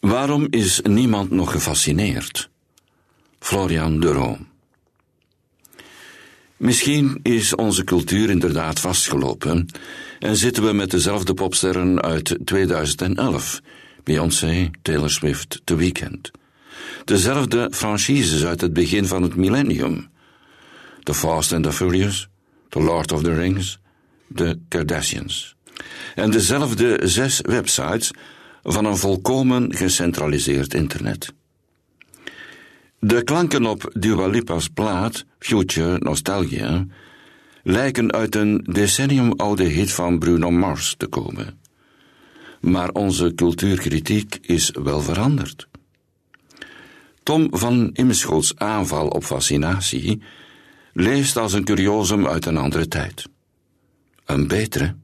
Waarom is niemand nog gefascineerd? Florian de Room. Misschien is onze cultuur inderdaad vastgelopen en zitten we met dezelfde popsterren uit 2011, Beyoncé, Taylor Swift, The Weeknd. Dezelfde franchises uit het begin van het millennium. The Fast and the Furious, The Lord of the Rings, The Kardashians. En dezelfde zes websites van een volkomen gecentraliseerd internet. De klanken op Dua Lipa's plaat, Future Nostalgia, lijken uit een decennium oude hit van Bruno Mars te komen. Maar onze cultuurkritiek is wel veranderd. Tom van Imschoots aanval op fascinatie leest als een curiosum uit een andere tijd. Een betere,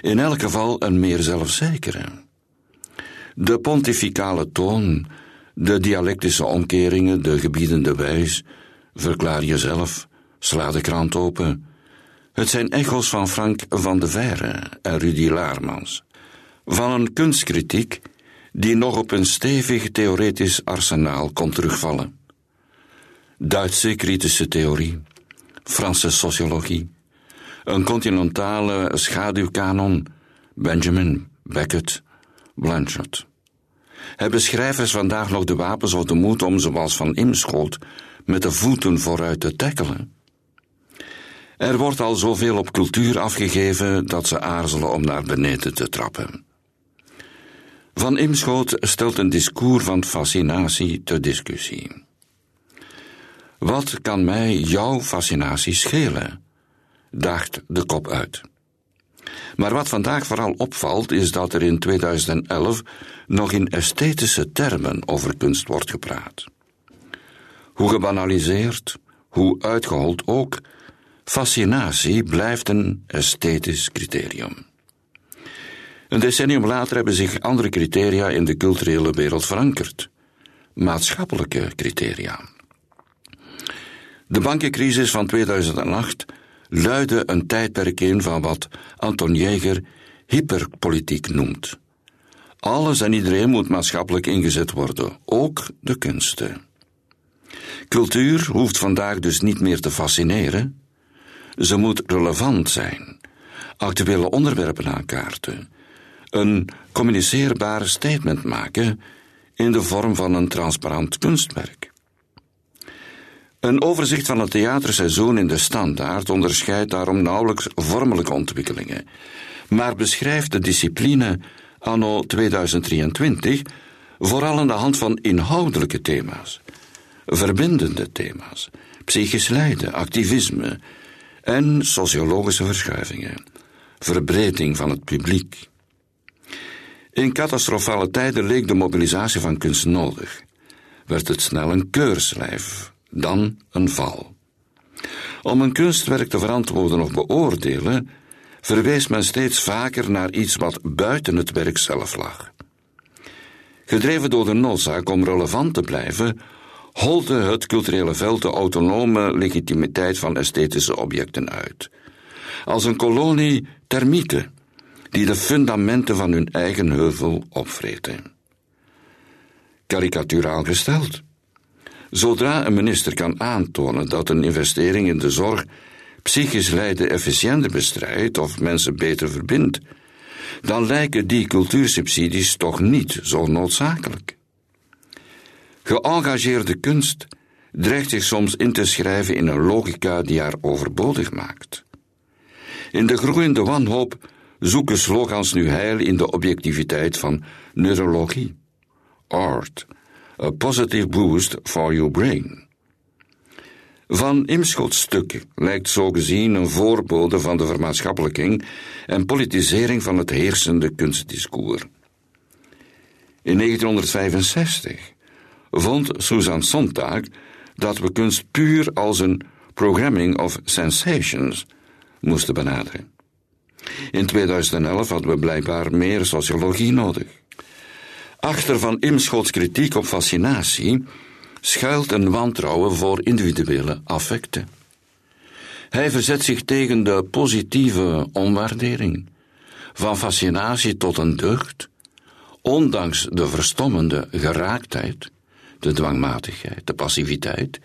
in elk geval een meer zelfzekere. De pontificale toon, de dialectische omkeringen, de gebiedende wijs, verklaar jezelf, sla de krant open. Het zijn echo's van Frank van de Verre en Rudy Laarmans. Van een kunstkritiek die nog op een stevig theoretisch arsenaal kon terugvallen. Duitse kritische theorie, Franse sociologie, een continentale schaduwkanon, Benjamin, Beckett, Blanchard. Hebben schrijvers vandaag nog de wapens of de moed om, zoals Van Imschoot, met de voeten vooruit te tackelen? Er wordt al zoveel op cultuur afgegeven dat ze aarzelen om naar beneden te trappen. Van Imschoot stelt een discours van fascinatie ter discussie. Wat kan mij jouw fascinatie schelen? daagt de kop uit. Maar wat vandaag vooral opvalt, is dat er in 2011 nog in esthetische termen over kunst wordt gepraat. Hoe gebanaliseerd, hoe uitgehold ook, fascinatie blijft een esthetisch criterium. Een decennium later hebben zich andere criteria in de culturele wereld verankerd. Maatschappelijke criteria. De bankencrisis van 2008 luidde een tijdperk in van wat Anton Jäger hyperpolitiek noemt. Alles en iedereen moet maatschappelijk ingezet worden, ook de kunsten. Cultuur hoeft vandaag dus niet meer te fascineren. Ze moet relevant zijn, actuele onderwerpen aankaarten, een communiceerbaar statement maken in de vorm van een transparant kunstwerk. Een overzicht van het theaterseizoen in de standaard onderscheidt daarom nauwelijks vormelijke ontwikkelingen, maar beschrijft de discipline anno 2023 vooral aan de hand van inhoudelijke thema's, verbindende thema's, psychisch lijden, activisme en sociologische verschuivingen, verbreding van het publiek. In catastrofale tijden leek de mobilisatie van kunst nodig, werd het snel een keurslijf dan een val. Om een kunstwerk te verantwoorden of beoordelen, verwees men steeds vaker naar iets wat buiten het werk zelf lag. Gedreven door de noodzaak om relevant te blijven, holde het culturele veld de autonome legitimiteit van esthetische objecten uit. Als een kolonie termieten, die de fundamenten van hun eigen heuvel opvreten. Karikaturaal gesteld. Zodra een minister kan aantonen dat een investering in de zorg psychisch lijden efficiënter bestrijdt of mensen beter verbindt, dan lijken die cultuursubsidies toch niet zo noodzakelijk. Geëngageerde kunst dreigt zich soms in te schrijven in een logica die haar overbodig maakt. In de groeiende wanhoop zoeken slogans nu heil in de objectiviteit van neurologie, art, A Positive Boost for Your Brain. Van Imschot's stuk lijkt zo gezien een voorbode van de vermaatschappelijking en politisering van het heersende kunstdiscours. In 1965 vond Susan Sontag dat we kunst puur als een programming of sensations moesten benaderen. In 2011 hadden we blijkbaar meer sociologie nodig. Achter van Imschoots kritiek op fascinatie schuilt een wantrouwen voor individuele affecten. Hij verzet zich tegen de positieve omwaardering, van fascinatie tot een deugd, ondanks de verstommende geraaktheid, de dwangmatigheid, de passiviteit,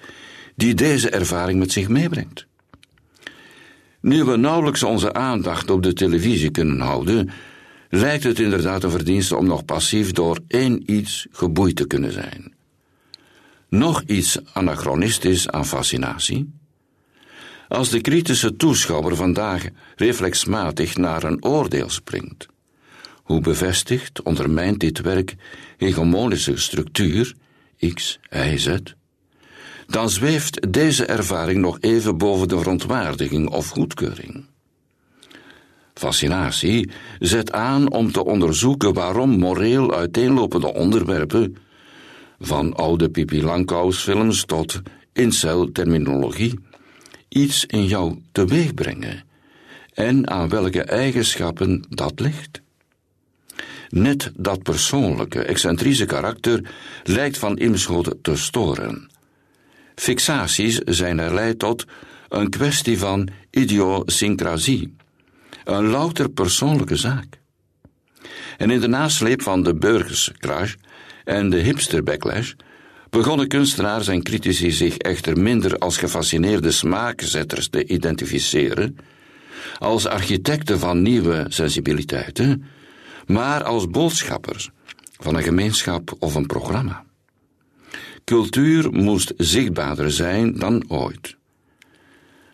die deze ervaring met zich meebrengt. Nu we nauwelijks onze aandacht op de televisie kunnen houden, lijkt het inderdaad een verdienste om nog passief door één iets geboeid te kunnen zijn. Nog iets anachronistisch aan fascinatie. Als de kritische toeschouwer vandaag reflexmatig naar een oordeel springt, hoe bevestigt, ondermijnt dit werk hegemonische structuur, X, Y, Z, dan zweeft deze ervaring nog even boven de verontwaardiging of goedkeuring. Fascinatie zet aan om te onderzoeken waarom moreel uiteenlopende onderwerpen, van oude Pipi Langkous-films tot incel-terminologie, iets in jou teweeg brengen en aan welke eigenschappen dat ligt. Net dat persoonlijke, excentrische karakter lijkt van Imschoten te storen. Fixaties zijn er leid tot een kwestie van idiosyncrasie, een louter persoonlijke zaak. En in de nasleep van de burgerscrash en de hipster-backlash begonnen kunstenaars en critici zich echter minder als gefascineerde smaakzetters te identificeren, als architecten van nieuwe sensibiliteiten, maar als boodschappers van een gemeenschap of een programma. Cultuur moest zichtbaarder zijn dan ooit.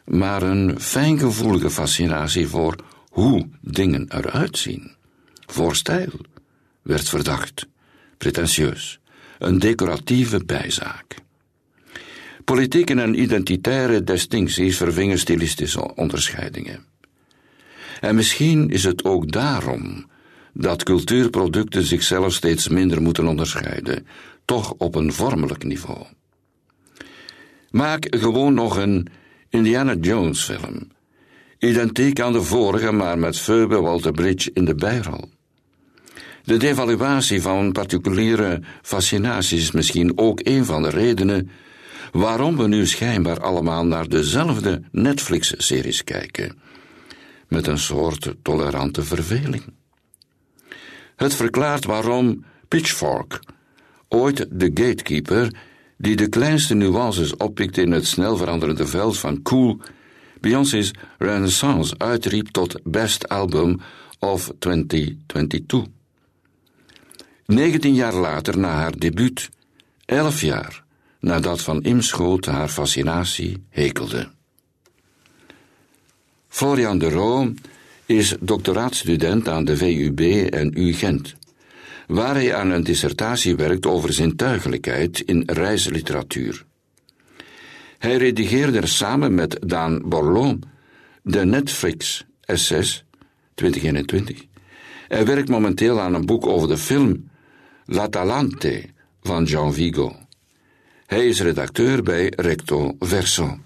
Maar een fijngevoelige fascinatie voor hoe dingen eruit zien, voor stijl, werd verdacht, pretentieus, een decoratieve bijzaak. Politieke en identitaire distincties vervingen stilistische onderscheidingen. En misschien is het ook daarom dat cultuurproducten zichzelf steeds minder moeten onderscheiden, toch op een vormelijk niveau. Maak gewoon nog een Indiana Jones film, identiek aan de vorige, maar met Phoebe Walter-Bridge in de bijrol. De devaluatie van particuliere fascinaties is misschien ook een van de redenen waarom we nu schijnbaar allemaal naar dezelfde Netflix-series kijken, met een soort tolerante verveling. Het verklaart waarom Pitchfork, ooit de gatekeeper, die de kleinste nuances oppikte in het snel veranderende veld van cool, Beyoncé's Renaissance uitriep tot Best Album of 2022. 19 jaar later, na haar debuut, 11 jaar nadat Van Imschoot haar fascinatie hekelde. Florian de Roo is doctoraatstudent aan de VUB en U Gent, waar hij aan een dissertatie werkt over zintuigelijkheid in reisliteratuur. Hij redigeerde er samen met Daan Borloo de Netflix SS 2021. Hij werkt momenteel aan een boek over de film L'Atalante van Jean Vigo. Hij is redacteur bij Recto Verso.